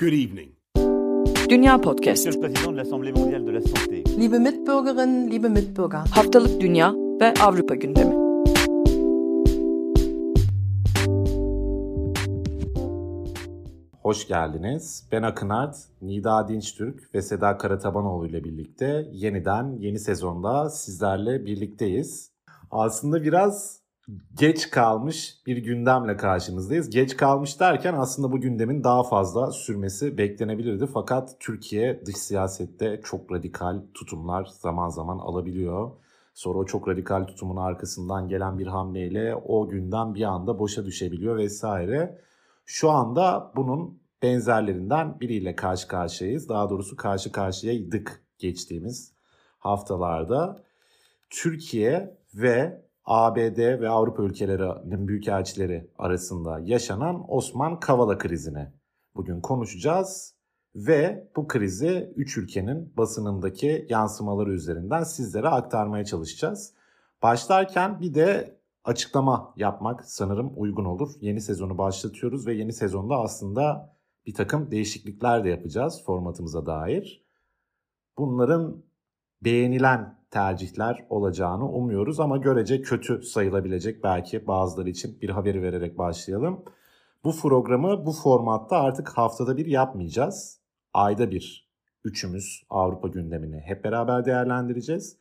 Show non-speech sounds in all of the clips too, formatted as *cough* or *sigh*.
Good evening. Dünya Podcast. Monsieur le Président de l'Assemblée mondiale de la santé. Liebe Mitbürgerinnen, liebe Mitbürger. Haftalık Dünya ve Avrupa gündemi. Hoş geldiniz. Ben Akınart, Nida Dinçtürk ve Seda Karatabanoğlu ile birlikte yeniden yeni sezonda sizlerle birlikteyiz. Aslında biraz geç kalmış bir gündemle karşınızdayız. Geç kalmış derken aslında bu gündemin daha fazla sürmesi beklenebilirdi. Fakat Türkiye dış siyasette çok radikal tutumlar zaman zaman alabiliyor. Sonra o çok radikal tutumun arkasından gelen bir hamleyle o gündem bir anda boşa düşebiliyor vesaire. Şu anda bunun benzerlerinden biriyle karşı karşıyayız. Daha doğrusu karşı karşıyaydık geçtiğimiz haftalarda. Türkiye ve ABD ve Avrupa ülkelerinin büyükelçileri arasında yaşanan Osman Kavala krizini bugün konuşacağız ve bu krizi üç ülkenin basınındaki yansımaları üzerinden sizlere aktarmaya çalışacağız. Başlarken bir de açıklama yapmak sanırım uygun olur. Yeni sezonu başlatıyoruz ve yeni sezonda aslında bir takım değişiklikler de yapacağız formatımıza dair. Bunların beğenilen tercihler olacağını umuyoruz ama görece kötü sayılabilecek belki bazıları için bir haberi vererek başlayalım. Bu programı bu formatta artık haftada bir yapmayacağız. Ayda bir üçümüz Avrupa gündemini hep beraber değerlendireceğiz.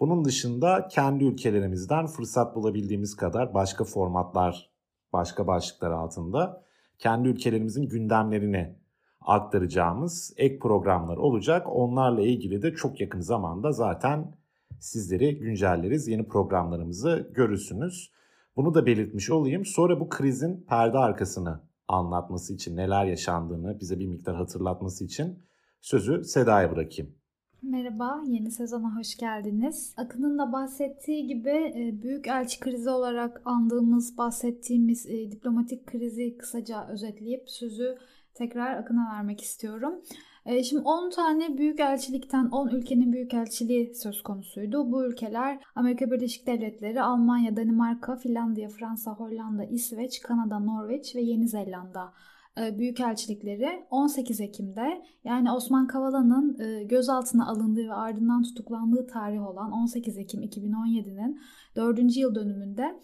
Bunun dışında kendi ülkelerimizden fırsat bulabildiğimiz kadar başka formatlar, başka başlıklar altında kendi ülkelerimizin gündemlerini aktaracağımız ek programlar olacak. Onlarla ilgili de çok yakın zamanda zaten sizleri güncelleriz. Yeni programlarımızı görürsünüz. Bunu da belirtmiş olayım. Sonra bu krizin perde arkasını anlatması için neler yaşandığını bize bir miktar hatırlatması için sözü Seda'ya bırakayım. Merhaba, yeni sezona hoş geldiniz. Akın'ın da bahsettiği gibi e, büyük elçi krizi olarak andığımız, bahsettiğimiz e, diplomatik krizi kısaca özetleyip sözü tekrar Akın'a vermek istiyorum. E, şimdi 10 tane büyük elçilikten 10 ülkenin büyük elçiliği söz konusuydu. Bu ülkeler Amerika Birleşik Devletleri, Almanya, Danimarka, Finlandiya, Fransa, Hollanda, İsveç, Kanada, Norveç ve Yeni Zelanda büyükelçilikleri 18 Ekim'de yani Osman Kavala'nın gözaltına alındığı ve ardından tutuklandığı tarih olan 18 Ekim 2017'nin 4. yıl dönümünde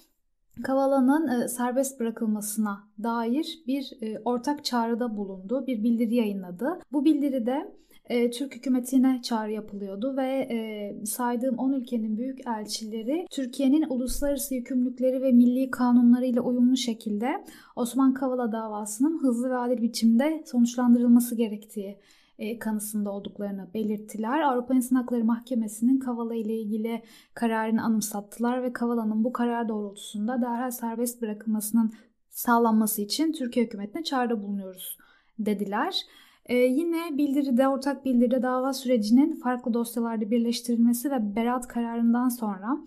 Kavala'nın serbest bırakılmasına dair bir ortak çağrıda bulundu, bir bildiri yayınladı. Bu bildiride e, Türk hükümetine çağrı yapılıyordu ve e, saydığım 10 ülkenin büyük elçileri Türkiye'nin uluslararası yükümlülükleri ve milli kanunlarıyla uyumlu şekilde Osman Kavala davasının hızlı ve adil biçimde sonuçlandırılması gerektiği e, kanısında olduklarını belirttiler. Avrupa İnsan Hakları Mahkemesi'nin Kavala ile ilgili kararını anımsattılar ve Kavala'nın bu karar doğrultusunda derhal serbest bırakılmasının sağlanması için Türkiye hükümetine çağrıda bulunuyoruz dediler. Ee, yine bildiride, ortak bildiride dava sürecinin farklı dosyalarda birleştirilmesi ve beraat kararından sonra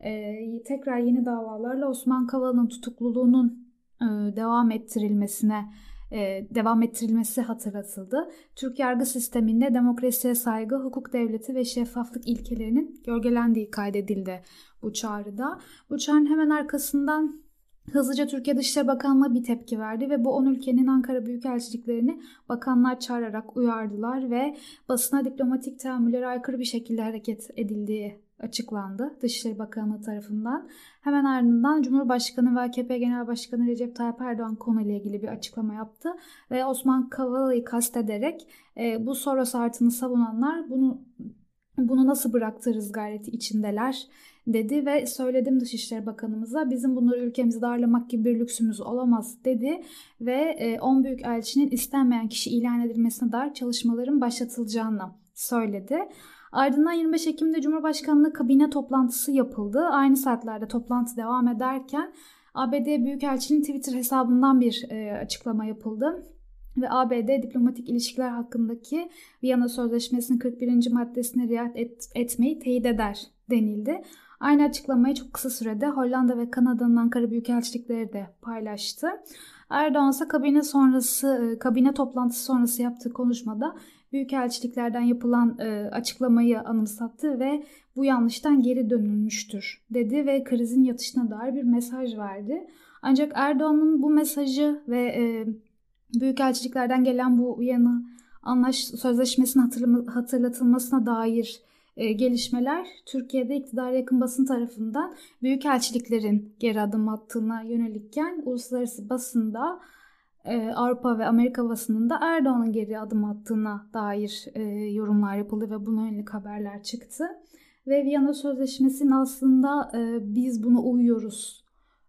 e, tekrar yeni davalarla Osman Kavala'nın tutukluluğunun e, devam ettirilmesine devam ettirilmesi hatırlatıldı. Türk yargı sisteminde demokrasiye saygı, hukuk devleti ve şeffaflık ilkelerinin gölgelendiği kaydedildi bu çağrıda. Bu çağrının hemen arkasından Hızlıca Türkiye Dışişleri Bakanlığı bir tepki verdi ve bu 10 ülkenin Ankara Büyükelçiliklerini bakanlar çağırarak uyardılar ve basına diplomatik teamüllere aykırı bir şekilde hareket edildiği açıklandı Dışişleri Bakanlığı tarafından. Hemen ardından Cumhurbaşkanı ve AKP Genel Başkanı Recep Tayyip Erdoğan konuyla ilgili bir açıklama yaptı ve Osman Kavala'yı kastederek e, bu Soros artını savunanlar bunu bunu nasıl bıraktırız gayreti içindeler dedi ve söyledim Dışişleri Bakanımıza bizim bunları ülkemizi darlamak gibi bir lüksümüz olamaz dedi ve 10 e, büyük elçinin istenmeyen kişi ilan edilmesine dair çalışmaların başlatılacağını söyledi. Ardından 25 Ekim'de Cumhurbaşkanlığı kabine toplantısı yapıldı. Aynı saatlerde toplantı devam ederken ABD Büyükelçiliğinin Twitter hesabından bir e, açıklama yapıldı ve ABD diplomatik ilişkiler hakkındaki Viyana Sözleşmesi'nin 41. maddesine riayet et, etmeyi teyit eder denildi. Aynı açıklamayı çok kısa sürede Hollanda ve Kanada'nın Ankara Büyükelçilikleri de paylaştı. Erdoğan ise kabine sonrası, e, kabine toplantısı sonrası yaptığı konuşmada büyükelçiliklerden yapılan e, açıklamayı anımsattı ve bu yanlıştan geri dönülmüştür dedi ve krizin yatışına dair bir mesaj verdi. Ancak Erdoğan'ın bu mesajı ve e, Büyükelçiliklerden gelen bu Viyana Anlaş Sözleşmesi'nin hatırlatılmasına dair e, gelişmeler Türkiye'de iktidara yakın basın tarafından büyükelçiliklerin geri adım attığına yönelikken uluslararası basında e, Avrupa ve Amerika basınında Erdoğan'ın geri adım attığına dair e, yorumlar yapıldı ve buna yönelik haberler çıktı. Ve Viyana Sözleşmesi'nin aslında e, biz buna uyuyoruz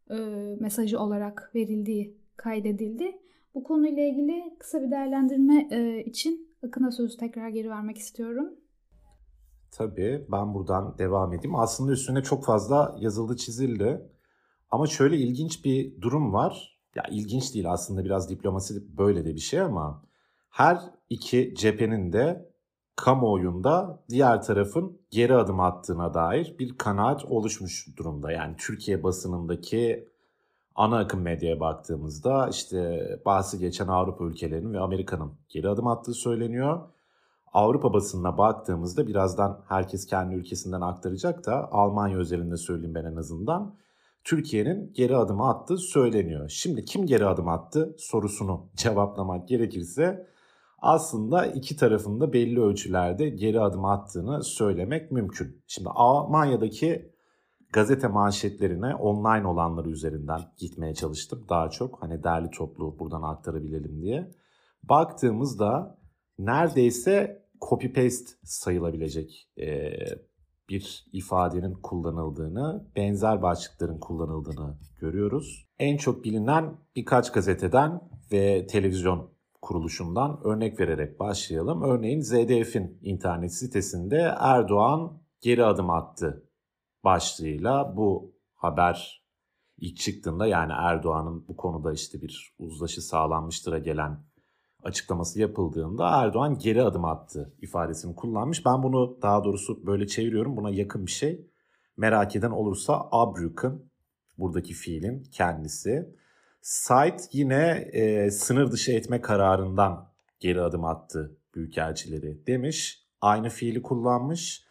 e, mesajı olarak verildiği kaydedildi. Bu konuyla ilgili kısa bir değerlendirme e, için Akın'a sözü tekrar geri vermek istiyorum. Tabii ben buradan devam edeyim. Aslında üstüne çok fazla yazıldı çizildi. Ama şöyle ilginç bir durum var. Ya ilginç değil aslında biraz diplomasi böyle de bir şey ama her iki cephenin de kamuoyunda diğer tarafın geri adım attığına dair bir kanaat oluşmuş durumda. Yani Türkiye basınındaki ana akım medyaya baktığımızda işte bahsi geçen Avrupa ülkelerinin ve Amerika'nın geri adım attığı söyleniyor. Avrupa basınına baktığımızda birazdan herkes kendi ülkesinden aktaracak da Almanya özelinde söyleyeyim ben en azından. Türkiye'nin geri adım attığı söyleniyor. Şimdi kim geri adım attı sorusunu *laughs* cevaplamak gerekirse aslında iki tarafında belli ölçülerde geri adım attığını söylemek mümkün. Şimdi Almanya'daki gazete manşetlerine online olanları üzerinden gitmeye çalıştım daha çok. Hani derli toplu buradan aktarabilelim diye. Baktığımızda neredeyse copy paste sayılabilecek e, bir ifadenin kullanıldığını, benzer başlıkların kullanıldığını görüyoruz. En çok bilinen birkaç gazeteden ve televizyon kuruluşundan örnek vererek başlayalım. Örneğin ZDF'in internet sitesinde Erdoğan geri adım attı başlığıyla bu haber ilk çıktığında yani Erdoğan'ın bu konuda işte bir uzlaşı sağlanmıştır'a gelen açıklaması yapıldığında Erdoğan geri adım attı ifadesini kullanmış. Ben bunu daha doğrusu böyle çeviriyorum. Buna yakın bir şey. Merak eden olursa Abrük'ün buradaki fiilin kendisi. Site yine e, sınır dışı etme kararından geri adım attı büyükelçileri demiş. Aynı fiili kullanmış.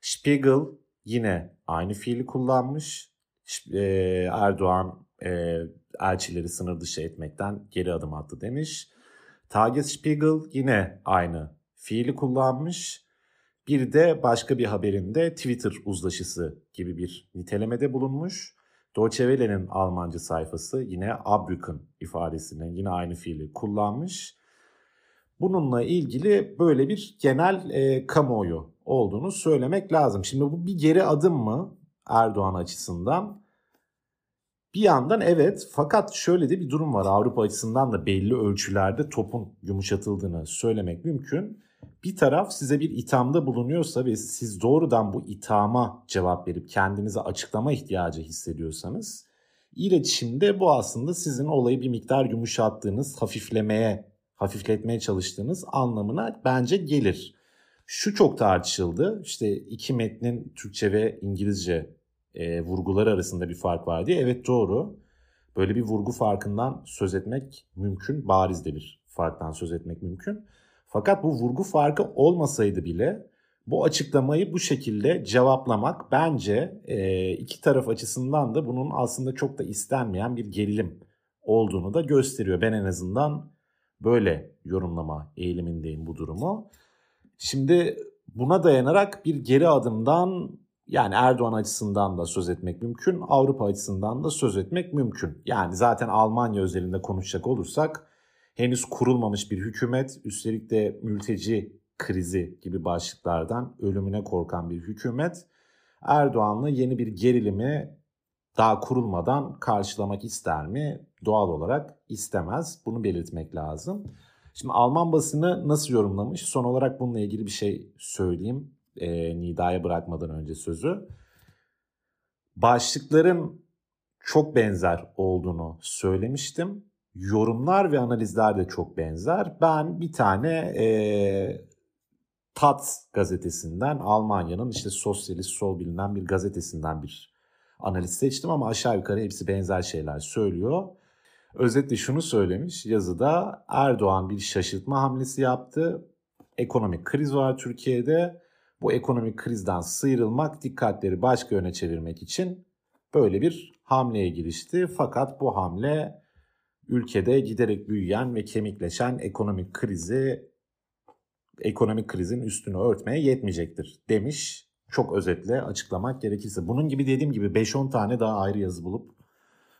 Spiegel yine aynı fiili kullanmış. E, Erdoğan e, elçileri sınır dışı etmekten geri adım attı demiş. Tagesspiegel yine aynı fiili kullanmış. Bir de başka bir haberinde Twitter uzlaşısı gibi bir nitelemede bulunmuş. Deutsche Welle'nin Almanca sayfası yine Abrücken ifadesini yine aynı fiili kullanmış. Bununla ilgili böyle bir genel e, kamuoyu olduğunu söylemek lazım. Şimdi bu bir geri adım mı Erdoğan açısından? Bir yandan evet fakat şöyle de bir durum var. Avrupa açısından da belli ölçülerde topun yumuşatıldığını söylemek mümkün. Bir taraf size bir ithamda bulunuyorsa ve siz doğrudan bu ithama cevap verip kendinize açıklama ihtiyacı hissediyorsanız iletişimde bu aslında sizin olayı bir miktar yumuşattığınız, hafiflemeye, hafifletmeye çalıştığınız anlamına bence gelir. Şu çok tartışıldı. İşte iki metnin Türkçe ve İngilizce e, vurgular arasında bir fark var diye. Evet doğru. Böyle bir vurgu farkından söz etmek mümkün. Bariz de bir farktan söz etmek mümkün. Fakat bu vurgu farkı olmasaydı bile bu açıklamayı bu şekilde cevaplamak bence e, iki taraf açısından da bunun aslında çok da istenmeyen bir gerilim olduğunu da gösteriyor. Ben en azından böyle yorumlama eğilimindeyim bu durumu. Şimdi buna dayanarak bir geri adımdan yani Erdoğan açısından da söz etmek mümkün, Avrupa açısından da söz etmek mümkün. Yani zaten Almanya özelinde konuşacak olursak henüz kurulmamış bir hükümet, üstelik de mülteci krizi gibi başlıklardan ölümüne korkan bir hükümet Erdoğan'la yeni bir gerilimi daha kurulmadan karşılamak ister mi? Doğal olarak istemez. Bunu belirtmek lazım. Şimdi Alman basını nasıl yorumlamış? Son olarak bununla ilgili bir şey söyleyeyim. E, Nida'ya bırakmadan önce sözü. Başlıkların çok benzer olduğunu söylemiştim. Yorumlar ve analizler de çok benzer. Ben bir tane e, Taz gazetesinden Almanya'nın işte sosyalist sol bilinen bir gazetesinden bir analiz seçtim ama aşağı yukarı hepsi benzer şeyler söylüyor. Özetle şunu söylemiş yazıda Erdoğan bir şaşırtma hamlesi yaptı. Ekonomik kriz var Türkiye'de. Bu ekonomik krizden sıyrılmak, dikkatleri başka yöne çevirmek için böyle bir hamleye girişti. Fakat bu hamle ülkede giderek büyüyen ve kemikleşen ekonomik krizi ekonomik krizin üstünü örtmeye yetmeyecektir demiş. Çok özetle açıklamak gerekirse. Bunun gibi dediğim gibi 5-10 tane daha ayrı yazı bulup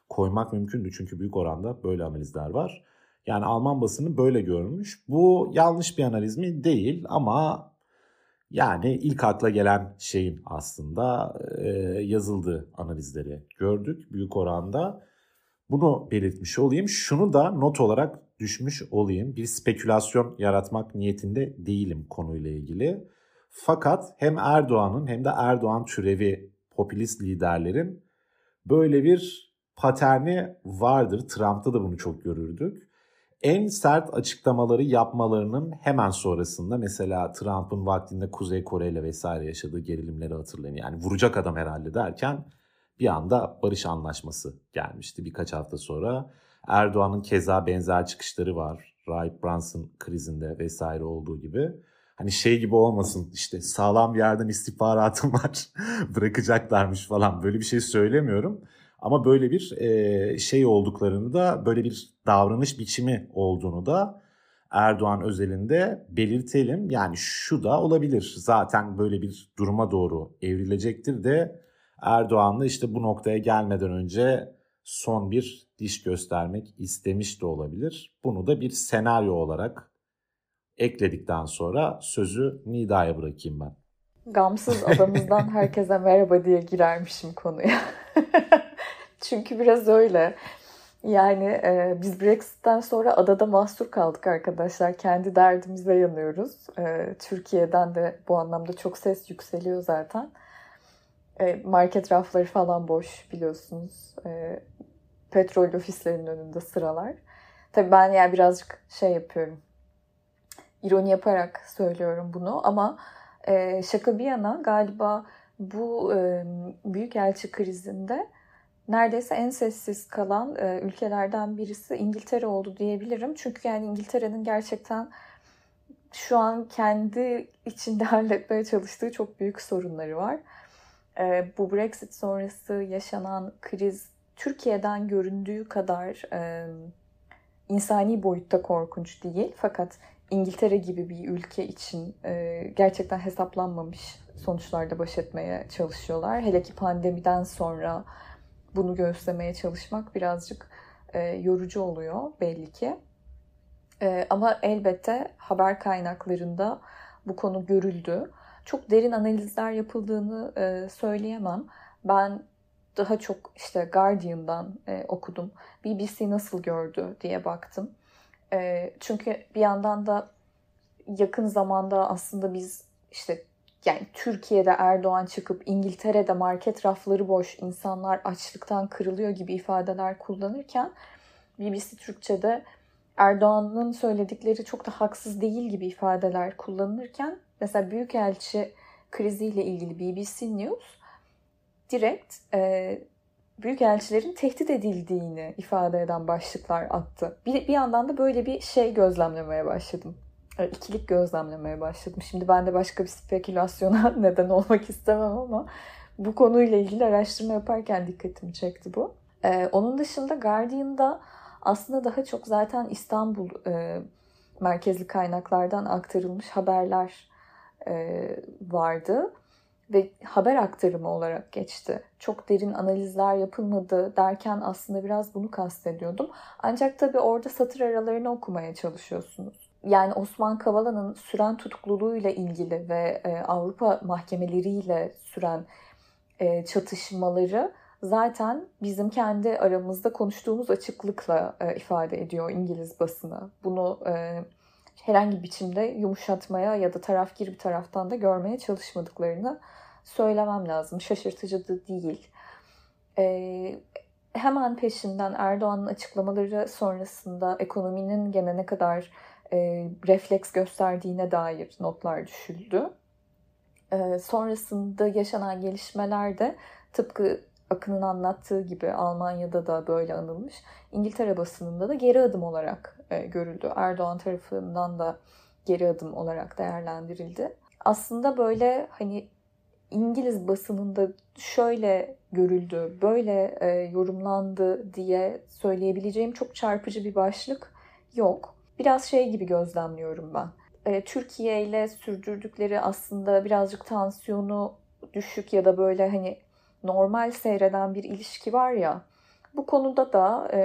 koymak mümkündü. Çünkü büyük oranda böyle analizler var. Yani Alman basını böyle görmüş. Bu yanlış bir analiz mi? Değil ama yani ilk akla gelen şeyin aslında e, yazıldığı analizleri gördük büyük oranda. Bunu belirtmiş olayım. Şunu da not olarak düşmüş olayım. Bir spekülasyon yaratmak niyetinde değilim konuyla ilgili. Fakat hem Erdoğan'ın hem de Erdoğan türevi popülist liderlerin böyle bir paterni vardır. Trump'ta da bunu çok görürdük. En sert açıklamaları yapmalarının hemen sonrasında mesela Trump'ın vaktinde Kuzey Kore ile vesaire yaşadığı gerilimleri hatırlayın. Yani vuracak adam herhalde derken bir anda barış anlaşması gelmişti birkaç hafta sonra. Erdoğan'ın keza benzer çıkışları var. Rahip Brunson krizinde vesaire olduğu gibi. Hani şey gibi olmasın işte sağlam bir yerden istihbaratım var *laughs* bırakacaklarmış falan böyle bir şey söylemiyorum. Ama böyle bir e, şey olduklarını da böyle bir davranış biçimi olduğunu da Erdoğan özelinde belirtelim. Yani şu da olabilir zaten böyle bir duruma doğru evrilecektir de Erdoğan'la işte bu noktaya gelmeden önce son bir diş göstermek istemiş de olabilir. Bunu da bir senaryo olarak ekledikten sonra sözü Nida'ya bırakayım ben. Gamsız adamızdan herkese merhaba diye girermişim konuya. *laughs* Çünkü biraz öyle. Yani e, biz Brexit'ten sonra adada mahsur kaldık arkadaşlar. Kendi derdimize yanıyoruz. E, Türkiye'den de bu anlamda çok ses yükseliyor zaten. E, market rafları falan boş biliyorsunuz. E, petrol ofislerinin önünde sıralar. Tabii ben yani birazcık şey yapıyorum. İroni yaparak söylüyorum bunu ama e, şaka bir yana galiba bu e, büyükelçi krizinde neredeyse en sessiz kalan e, ülkelerden birisi İngiltere oldu diyebilirim. Çünkü yani İngiltere'nin gerçekten şu an kendi içinde *laughs* halletmeye çalıştığı çok büyük sorunları var. E, bu Brexit sonrası yaşanan kriz Türkiye'den göründüğü kadar e, insani boyutta korkunç değil. Fakat İngiltere gibi bir ülke için e, gerçekten hesaplanmamış sonuçlarda baş etmeye çalışıyorlar. Hele ki pandemiden sonra bunu göstermeye çalışmak birazcık e, yorucu oluyor belli ki. E, ama elbette haber kaynaklarında bu konu görüldü. Çok derin analizler yapıldığını e, söyleyemem. Ben daha çok işte Guardian'dan e, okudum. BBC nasıl gördü diye baktım. E, çünkü bir yandan da yakın zamanda aslında biz işte yani Türkiye'de Erdoğan çıkıp İngiltere'de market rafları boş, insanlar açlıktan kırılıyor gibi ifadeler kullanırken BBC Türkçe'de Erdoğan'ın söyledikleri çok da haksız değil gibi ifadeler kullanılırken mesela Büyükelçi kriziyle ilgili BBC News direkt e, büyükelçilerin tehdit edildiğini ifade eden başlıklar attı. Bir, bir yandan da böyle bir şey gözlemlemeye başladım. İkilik gözlemlemeye başladım. Şimdi ben de başka bir spekülasyona *laughs* neden olmak istemem ama bu konuyla ilgili araştırma yaparken dikkatimi çekti bu. Ee, onun dışında Guardian'da aslında daha çok zaten İstanbul e, merkezli kaynaklardan aktarılmış haberler e, vardı ve haber aktarımı olarak geçti. Çok derin analizler yapılmadı derken aslında biraz bunu kastediyordum. Ancak tabii orada satır aralarını okumaya çalışıyorsunuz. Yani Osman Kavala'nın süren tutukluluğuyla ilgili ve e, Avrupa mahkemeleriyle süren e, çatışmaları zaten bizim kendi aramızda konuştuğumuz açıklıkla e, ifade ediyor İngiliz basını. Bunu e, herhangi bir biçimde yumuşatmaya ya da tarafgir bir taraftan da görmeye çalışmadıklarını söylemem lazım. Şaşırtıcı da değil. Ee, hemen peşinden Erdoğan'ın açıklamaları sonrasında ekonominin gene ne kadar e, refleks gösterdiğine dair notlar düşüldü. E, sonrasında yaşanan gelişmeler de tıpkı Akın'ın anlattığı gibi Almanya'da da böyle anılmış. İngiltere basınında da geri adım olarak e, görüldü. Erdoğan tarafından da geri adım olarak değerlendirildi. Aslında böyle hani İngiliz basınında şöyle görüldü, böyle e, yorumlandı diye söyleyebileceğim çok çarpıcı bir başlık yok. Biraz şey gibi gözlemliyorum ben. E, Türkiye ile sürdürdükleri aslında birazcık tansiyonu düşük ya da böyle hani normal seyreden bir ilişki var ya. Bu konuda da e,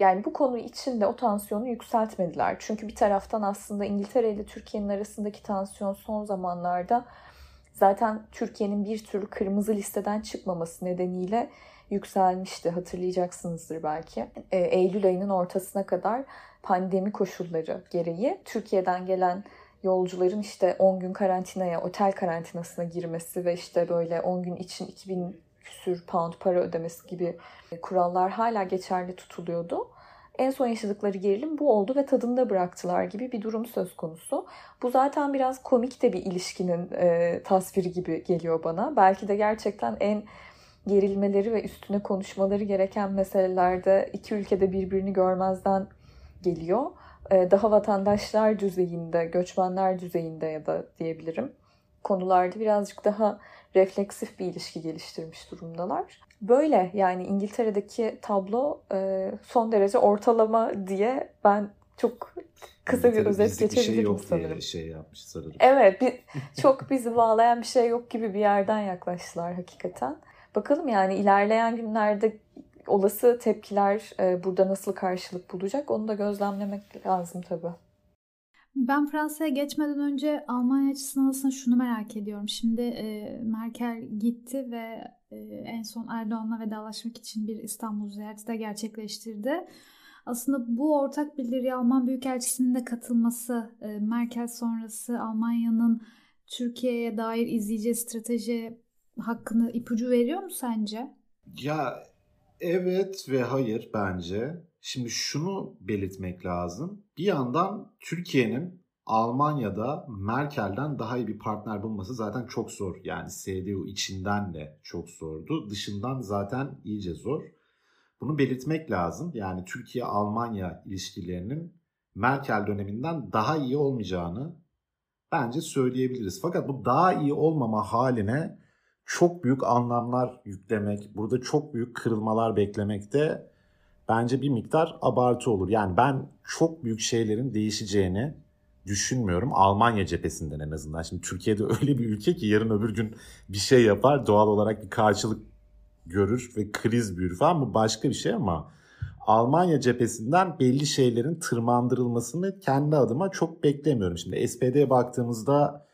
yani bu konu için de o tansiyonu yükseltmediler. Çünkü bir taraftan aslında İngiltere ile Türkiye'nin arasındaki tansiyon son zamanlarda zaten Türkiye'nin bir türlü kırmızı listeden çıkmaması nedeniyle yükselmişti. Hatırlayacaksınızdır belki. E, Eylül ayının ortasına kadar pandemi koşulları gereği Türkiye'den gelen yolcuların işte 10 gün karantinaya, otel karantinasına girmesi ve işte böyle 10 gün için 2000 küsür pound para ödemesi gibi kurallar hala geçerli tutuluyordu. En son yaşadıkları gerilim bu oldu ve tadında bıraktılar gibi bir durum söz konusu. Bu zaten biraz komik de bir ilişkinin e, tasviri gibi geliyor bana. Belki de gerçekten en gerilmeleri ve üstüne konuşmaları gereken meselelerde iki ülkede birbirini görmezden geliyor. E, daha vatandaşlar düzeyinde, göçmenler düzeyinde ya da diyebilirim konularda birazcık daha refleksif bir ilişki geliştirmiş durumdalar. Böyle yani İngiltere'deki tablo e, son derece ortalama diye ben çok kısa bir özet geçebilirim bir şey yok sanırım. Diye şey yapmış sanırım. Evet, bir, *laughs* çok bizi bağlayan bir şey yok gibi bir yerden yaklaştılar hakikaten. Bakalım yani ilerleyen günlerde olası tepkiler e, burada nasıl karşılık bulacak onu da gözlemlemek lazım tabii. Ben Fransa'ya geçmeden önce Almanya açısından aslında şunu merak ediyorum. Şimdi e, Merkel gitti ve e, en son Erdoğan'la vedalaşmak için bir İstanbul ziyareti de gerçekleştirdi. Aslında bu ortak bildiriye Alman Büyükelçisi'nin de katılması, e, Merkel sonrası Almanya'nın Türkiye'ye dair izleyeceği strateji hakkını ipucu veriyor mu sence? Ya evet ve hayır bence. Şimdi şunu belirtmek lazım. Bir yandan Türkiye'nin Almanya'da Merkel'den daha iyi bir partner bulması zaten çok zor. Yani CDU içinden de çok zordu. Dışından zaten iyice zor. Bunu belirtmek lazım. Yani Türkiye-Almanya ilişkilerinin Merkel döneminden daha iyi olmayacağını bence söyleyebiliriz. Fakat bu daha iyi olmama haline çok büyük anlamlar yüklemek, burada çok büyük kırılmalar beklemek de bence bir miktar abartı olur. Yani ben çok büyük şeylerin değişeceğini düşünmüyorum. Almanya cephesinden en azından. Şimdi Türkiye'de *laughs* öyle bir ülke ki yarın öbür gün bir şey yapar doğal olarak bir karşılık görür ve kriz büyür falan bu başka bir şey ama Almanya cephesinden belli şeylerin tırmandırılmasını kendi adıma çok beklemiyorum. Şimdi SPD'ye baktığımızda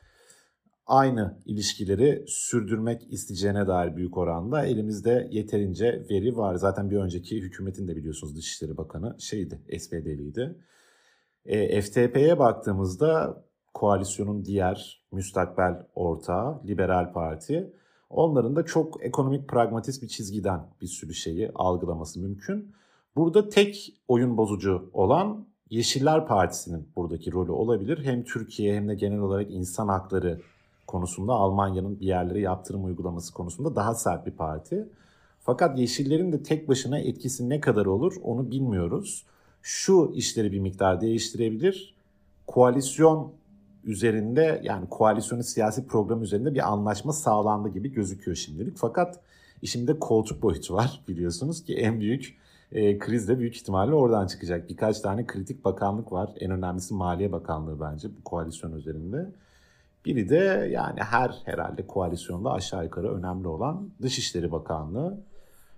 aynı ilişkileri sürdürmek isteyeceğine dair büyük oranda elimizde yeterince veri var. Zaten bir önceki hükümetin de biliyorsunuz Dışişleri Bakanı şeydi, SPD'liydi. E, FTP'ye baktığımızda koalisyonun diğer müstakbel ortağı Liberal Parti onların da çok ekonomik pragmatist bir çizgiden bir sürü şeyi algılaması mümkün. Burada tek oyun bozucu olan Yeşiller Partisi'nin buradaki rolü olabilir. Hem Türkiye hem de genel olarak insan hakları konusunda Almanya'nın bir yerlere yaptırım uygulaması konusunda daha sert bir parti. Fakat Yeşillerin de tek başına etkisi ne kadar olur onu bilmiyoruz. Şu işleri bir miktar değiştirebilir. Koalisyon üzerinde yani koalisyonun siyasi program üzerinde bir anlaşma sağlandı gibi gözüküyor şimdilik. Fakat işinde koltuk boyutu var *laughs* biliyorsunuz ki en büyük e, kriz de büyük ihtimalle oradan çıkacak. Birkaç tane kritik bakanlık var. En önemlisi Maliye Bakanlığı bence bu koalisyon üzerinde. Biri de yani her herhalde koalisyonda aşağı yukarı önemli olan Dışişleri Bakanlığı.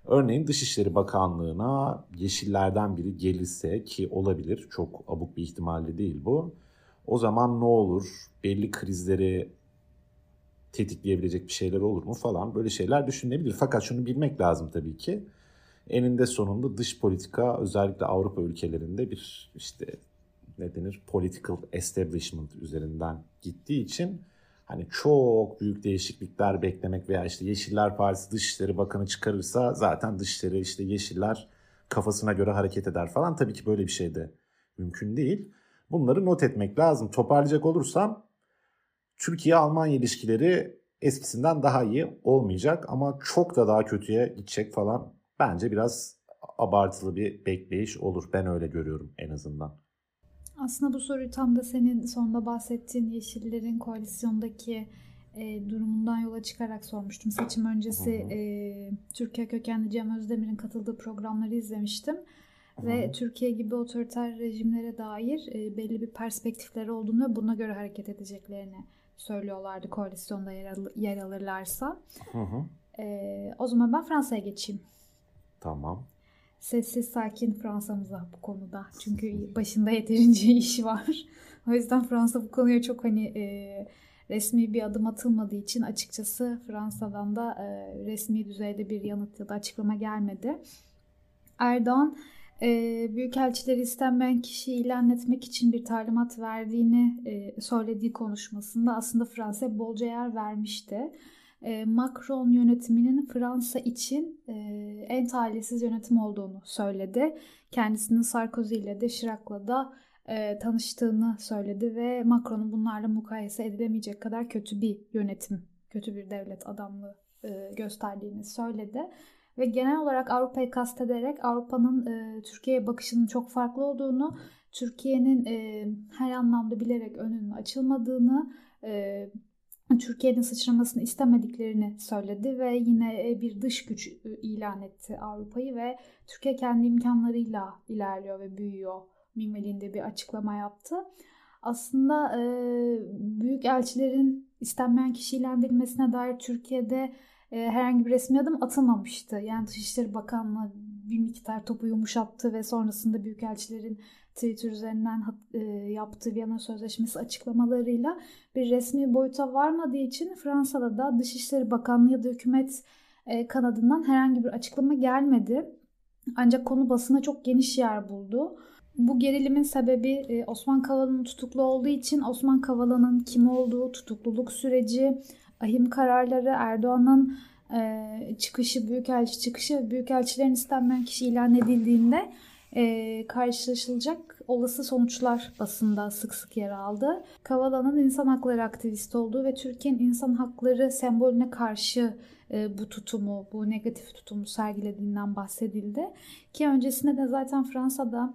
Örneğin Dışişleri Bakanlığı'na Yeşillerden biri gelirse ki olabilir çok abuk bir ihtimalle değil bu. O zaman ne olur? Belli krizleri tetikleyebilecek bir şeyler olur mu falan böyle şeyler düşünülebilir. Fakat şunu bilmek lazım tabii ki. Eninde sonunda dış politika özellikle Avrupa ülkelerinde bir işte ne denir political establishment üzerinden gittiği için hani çok büyük değişiklikler beklemek veya işte Yeşiller Partisi Dışişleri Bakanı çıkarırsa zaten Dışişleri işte Yeşiller kafasına göre hareket eder falan. Tabii ki böyle bir şey de mümkün değil. Bunları not etmek lazım. Toparlayacak olursam Türkiye-Almanya ilişkileri eskisinden daha iyi olmayacak ama çok da daha kötüye gidecek falan bence biraz abartılı bir bekleyiş olur. Ben öyle görüyorum en azından. Aslında bu soruyu tam da senin sonunda bahsettiğin Yeşillerin koalisyondaki e, durumundan yola çıkarak sormuştum. Seçim öncesi e, Türkiye kökenli Cem Özdemir'in katıldığı programları izlemiştim. Ve Türkiye gibi otoriter rejimlere dair e, belli bir perspektifleri olduğunu ve buna göre hareket edeceklerini söylüyorlardı koalisyonda yer, al- yer alırlarsa. Hı hı. E, o zaman ben Fransa'ya geçeyim. Tamam. Sessiz sakin Fransa'mıza bu konuda. Çünkü başında yeterince *laughs* iş var. o yüzden Fransa bu konuya çok hani e, resmi bir adım atılmadığı için açıkçası Fransa'dan da e, resmi düzeyde bir yanıt ya da açıklama gelmedi. Erdoğan e, Büyükelçileri istenmeyen kişi ilan etmek için bir talimat verdiğini e, söylediği konuşmasında aslında Fransa'ya bolca yer vermişti. E, Macron yönetiminin Fransa için e, en talihsiz yönetim olduğunu söyledi. Kendisinin Sarkozy ile de Chirac'la da e, tanıştığını söyledi ve Macron'un bunlarla mukayese edilemeyecek kadar kötü bir yönetim, kötü bir devlet adamlığı gösterdiğini söyledi. Ve genel olarak Avrupa'yı kastederek Avrupa'nın e, Türkiye'ye bakışının çok farklı olduğunu, Türkiye'nin e, her anlamda bilerek önünün açılmadığını, e, Türkiye'nin sıçramasını istemediklerini söyledi ve yine e, bir dış güç ilan etti Avrupa'yı ve Türkiye kendi imkanlarıyla ilerliyor ve büyüyor minvalinde bir açıklama yaptı. Aslında e, büyük elçilerin istenmeyen kişi ilan dair Türkiye'de e, herhangi bir resmi adım atılmamıştı. Yani Dışişleri Bakanlığı bir miktar topu yumuşattı ve sonrasında büyükelçilerin Twitter üzerinden e, yaptığı Viyana Sözleşmesi açıklamalarıyla bir resmi boyuta varmadığı için Fransa'da da Dışişleri Bakanlığı ya da hükümet e, kanadından herhangi bir açıklama gelmedi. Ancak konu basına çok geniş yer buldu. Bu gerilimin sebebi e, Osman Kavala'nın tutuklu olduğu için Osman Kavala'nın kim olduğu, tutukluluk süreci, ahim kararları, Erdoğan'ın çıkışı, büyükelçi çıkışı, büyükelçilerin istenmeyen kişi ilan edildiğinde e, karşılaşılacak olası sonuçlar basında sık sık yer aldı. Kavala'nın insan hakları aktivisti olduğu ve Türkiye'nin insan hakları sembolüne karşı e, bu tutumu, bu negatif tutumu sergilediğinden bahsedildi. Ki öncesinde de zaten Fransa'da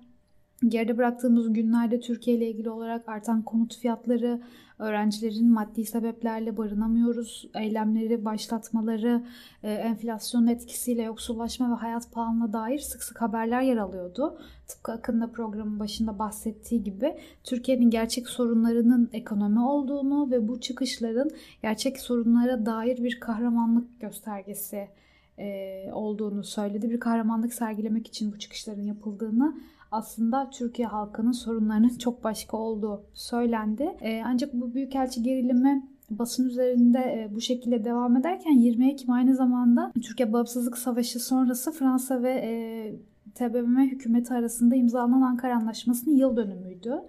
geride bıraktığımız günlerde Türkiye ile ilgili olarak artan konut fiyatları, öğrencilerin maddi sebeplerle barınamıyoruz, eylemleri başlatmaları, e, enflasyonun etkisiyle yoksullaşma ve hayat pahalılığına dair sık sık haberler yer alıyordu. Tıpkı Akın'da programın başında bahsettiği gibi Türkiye'nin gerçek sorunlarının ekonomi olduğunu ve bu çıkışların gerçek sorunlara dair bir kahramanlık göstergesi e, olduğunu söyledi. Bir kahramanlık sergilemek için bu çıkışların yapıldığını aslında Türkiye halkının sorunlarının *laughs* çok başka olduğu söylendi. E, ancak bu büyükelçi gerilimi basın üzerinde e, bu şekilde devam ederken 20 Ekim aynı zamanda Türkiye Bağımsızlık Savaşı sonrası Fransa ve e, TBMM hükümeti arasında imzalanan Ankara Anlaşması'nın yıl dönümüydü.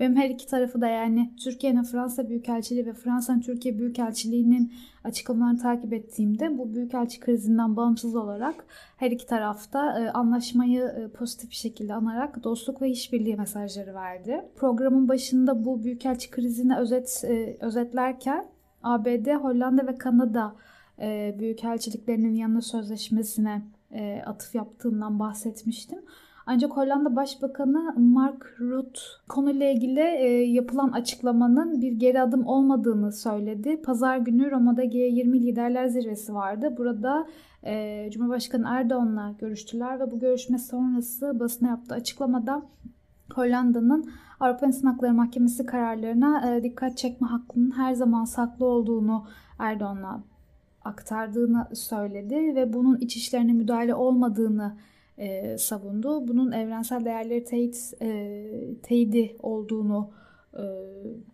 Benim her iki tarafı da yani Türkiye'nin Fransa Büyükelçiliği ve Fransa'nın Türkiye Büyükelçiliği'nin açıklamalarını takip ettiğimde bu büyükelçi krizinden bağımsız olarak her iki tarafta e, anlaşmayı e, pozitif bir şekilde anarak dostluk ve işbirliği mesajları verdi. Programın başında bu büyükelçi krizini özet e, özetlerken ABD, Hollanda ve Kanada e, büyükelçiliklerinin yanına sözleşmesine atıf yaptığından bahsetmiştim. Ancak Hollanda Başbakanı Mark Rutte konuyla ilgili e, yapılan açıklamanın bir geri adım olmadığını söyledi. Pazar günü Roma'da G20 liderler zirvesi vardı. Burada e, Cumhurbaşkanı Erdoğan'la görüştüler ve bu görüşme sonrası basına yaptığı açıklamada Hollanda'nın Avrupa İnsan Hakları Mahkemesi kararlarına e, dikkat çekme hakkının her zaman saklı olduğunu Erdoğan'a aktardığını söyledi ve bunun iç işlerine müdahale olmadığını e, savundu. Bunun evrensel değerleri teyit, e, teyidi olduğunu e,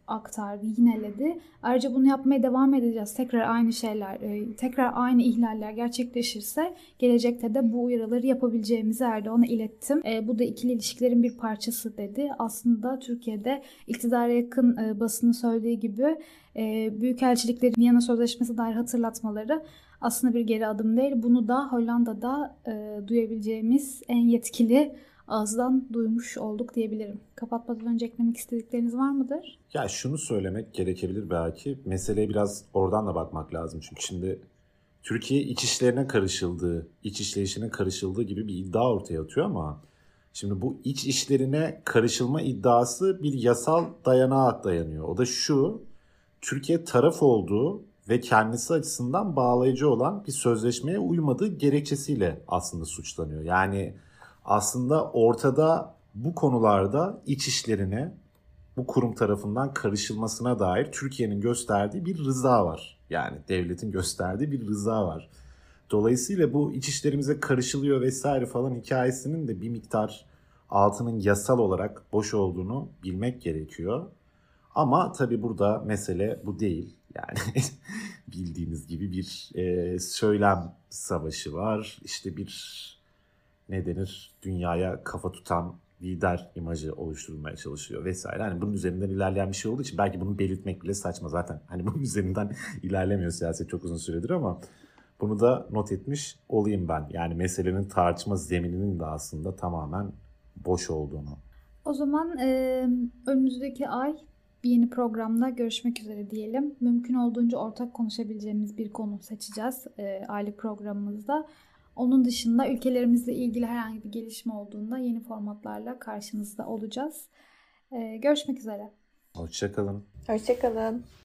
aktardı, yineledi. Ayrıca bunu yapmaya devam edeceğiz. Tekrar aynı şeyler, e, tekrar aynı ihlaller gerçekleşirse gelecekte de bu uyarıları yapabileceğimizi Erdoğan'a ilettim. E, bu da ikili ilişkilerin bir parçası dedi. Aslında Türkiye'de iktidara yakın e, basının söylediği gibi e, büyükelçiliklerin Viyana Sözleşmesi dair hatırlatmaları aslında bir geri adım değil. Bunu da Hollanda'da e, duyabileceğimiz en yetkili ağızdan duymuş olduk diyebilirim. Kapatmadan önce eklemek istedikleriniz var mıdır? Ya şunu söylemek gerekebilir belki. Meseleye biraz oradan da bakmak lazım. Çünkü şimdi Türkiye iç işlerine karışıldığı, iç işleyişine karışıldığı gibi bir iddia ortaya atıyor ama şimdi bu iç işlerine karışılma iddiası bir yasal dayanağa dayanıyor. O da şu, Türkiye taraf olduğu ve kendisi açısından bağlayıcı olan bir sözleşmeye uymadığı gerekçesiyle aslında suçlanıyor. Yani aslında ortada bu konularda iç işlerine bu kurum tarafından karışılmasına dair Türkiye'nin gösterdiği bir rıza var. Yani devletin gösterdiği bir rıza var. Dolayısıyla bu iç işlerimize karışılıyor vesaire falan hikayesinin de bir miktar altının yasal olarak boş olduğunu bilmek gerekiyor. Ama tabii burada mesele bu değil. Yani *laughs* bildiğiniz gibi bir e, söylem savaşı var. İşte bir ne denir dünyaya kafa tutan lider imajı oluşturulmaya çalışıyor vesaire. Hani bunun üzerinden ilerleyen bir şey olduğu için belki bunu belirtmek bile saçma zaten. Hani bunun *laughs* üzerinden ilerlemiyor siyaset çok uzun süredir ama bunu da not etmiş olayım ben. Yani meselenin tartışma zemininin de aslında tamamen boş olduğunu. O zaman e, önümüzdeki ay bir yeni programda görüşmek üzere diyelim. Mümkün olduğunca ortak konuşabileceğimiz bir konu seçeceğiz e, aylık programımızda. Onun dışında ülkelerimizle ilgili herhangi bir gelişme olduğunda yeni formatlarla karşınızda olacağız. E, görüşmek üzere. Hoşçakalın. Hoşçakalın.